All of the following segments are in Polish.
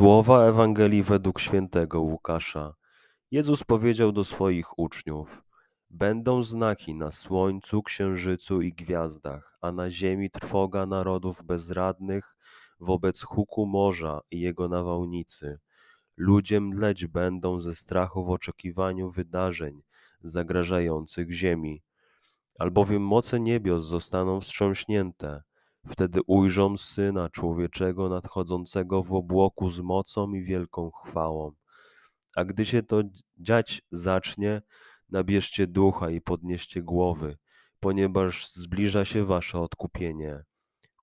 Słowa Ewangelii według świętego Łukasza. Jezus powiedział do swoich uczniów: Będą znaki na słońcu, księżycu i gwiazdach, a na ziemi trwoga narodów bezradnych wobec huku morza i jego nawałnicy. Ludzie mdleć będą ze strachu w oczekiwaniu wydarzeń zagrażających ziemi, albowiem moce niebios zostaną wstrząśnięte Wtedy ujrzą Syna Człowieczego nadchodzącego w obłoku z mocą i wielką chwałą. A gdy się to dziać zacznie, nabierzcie ducha i podnieście głowy, ponieważ zbliża się wasze odkupienie.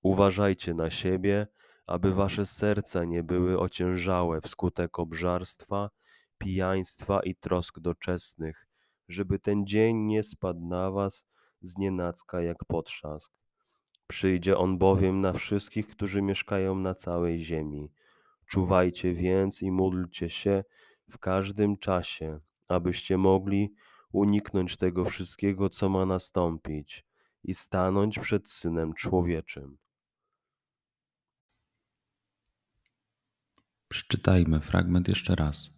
Uważajcie na siebie, aby wasze serca nie były ociężałe wskutek obżarstwa, pijaństwa i trosk doczesnych, żeby ten dzień nie spadł na was znienacka jak potrzask. Przyjdzie on bowiem na wszystkich, którzy mieszkają na całej ziemi. Czuwajcie więc i módlcie się w każdym czasie, abyście mogli uniknąć tego wszystkiego, co ma nastąpić, i stanąć przed Synem Człowieczym. Przeczytajmy fragment jeszcze raz.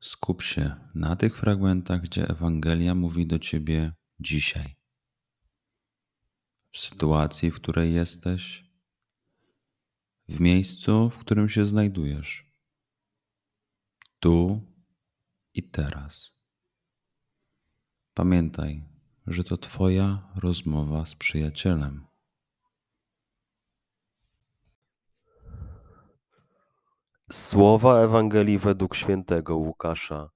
Skup się na tych fragmentach, gdzie Ewangelia mówi do ciebie dzisiaj w sytuacji, w której jesteś, w miejscu, w którym się znajdujesz, tu i teraz. Pamiętaj, że to Twoja rozmowa z przyjacielem. Słowa Ewangelii według świętego Łukasza.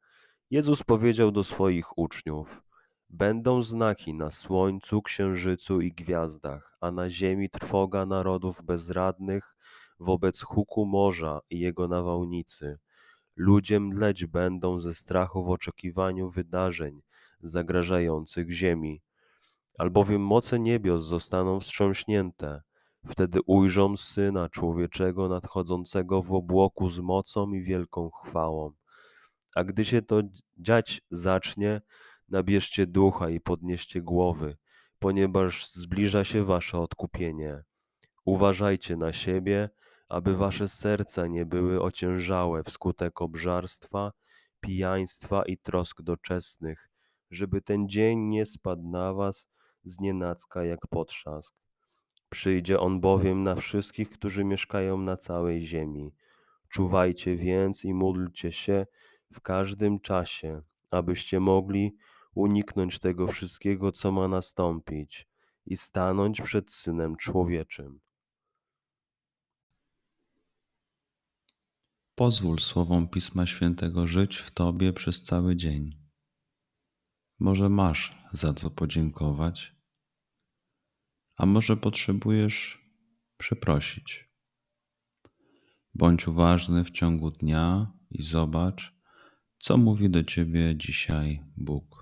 Jezus powiedział do swoich uczniów: Będą znaki na słońcu, księżycu i gwiazdach, a na ziemi trwoga narodów bezradnych wobec huku morza i jego nawałnicy. Ludzie mdleć będą ze strachu w oczekiwaniu wydarzeń zagrażających ziemi, albowiem moce niebios zostaną wstrząśnięte. Wtedy ujrzą Syna Człowieczego nadchodzącego w obłoku z mocą i wielką chwałą. A gdy się to dziać zacznie, Nabierzcie ducha i podnieście głowy, ponieważ zbliża się wasze odkupienie. Uważajcie na siebie, aby wasze serca nie były ociężałe wskutek obżarstwa, pijaństwa i trosk doczesnych, żeby ten dzień nie spadł na was znienacka jak potrzask. Przyjdzie on bowiem na wszystkich, którzy mieszkają na całej ziemi. Czuwajcie więc i módlcie się w każdym czasie, abyście mogli uniknąć tego wszystkiego, co ma nastąpić i stanąć przed Synem Człowieczym. Pozwól słowom Pisma Świętego żyć w Tobie przez cały dzień. Może masz za co podziękować, a może potrzebujesz przeprosić. Bądź uważny w ciągu dnia i zobacz, co mówi do ciebie dzisiaj Bóg.